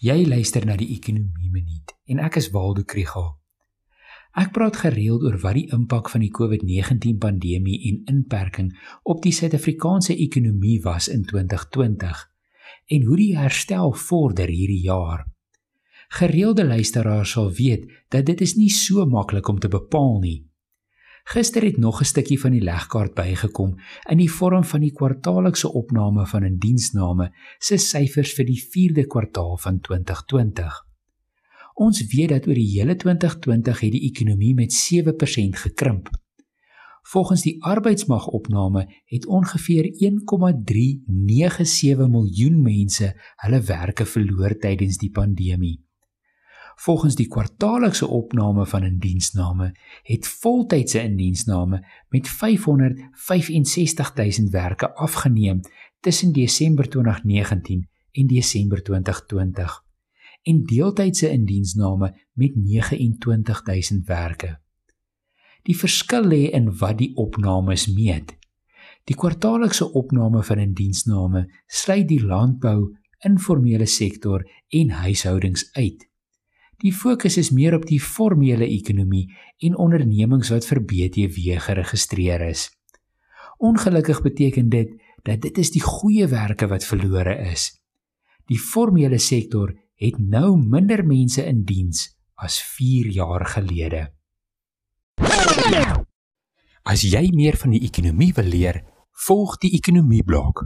Jy luister na die Ekonomie Minuut en ek is Waldo Krugel. Ek praat gereeld oor wat die impak van die COVID-19 pandemie en inperking op die Suid-Afrikaanse ekonomie was in 2020 en hoe die herstel vorder hierdie jaar. Gereelde luisteraars sal weet dat dit is nie so maklik om te bepaal nie. Gister het nog 'n stukkie van die legkaart bygekom in die vorm van die kwartaallikse opname van indiensname se syfers vir die 4de kwartaal van 2020. Ons weet dat oor die hele 2020 het die ekonomie met 7% gekrimp. Volgens die arbeidsmagopname het ongeveer 1,397 miljoen mense hulle werke verloor tydens die pandemie. Volgens die kwartaallikse opname van indiensname het voltydse indiensname met 565000 werke afgeneem tussen Desember 2019 en Desember 2020 en deeltydse indiensname met 29000 werke. Die verskil lê in wat die opnames meet. Die kwartaallikse opname van indiensname sluit die landbou, informele sektor en huishoudings uit. Die fokus is meer op die formele ekonomie en ondernemings wat vir BTW geregistreer is. Ongelukkig beteken dit dat dit is die goeie werke wat verlore is. Die formele sektor het nou minder mense in diens as 4 jaar gelede. As jy meer van die ekonomie wil leer, volg die ekonomie blok.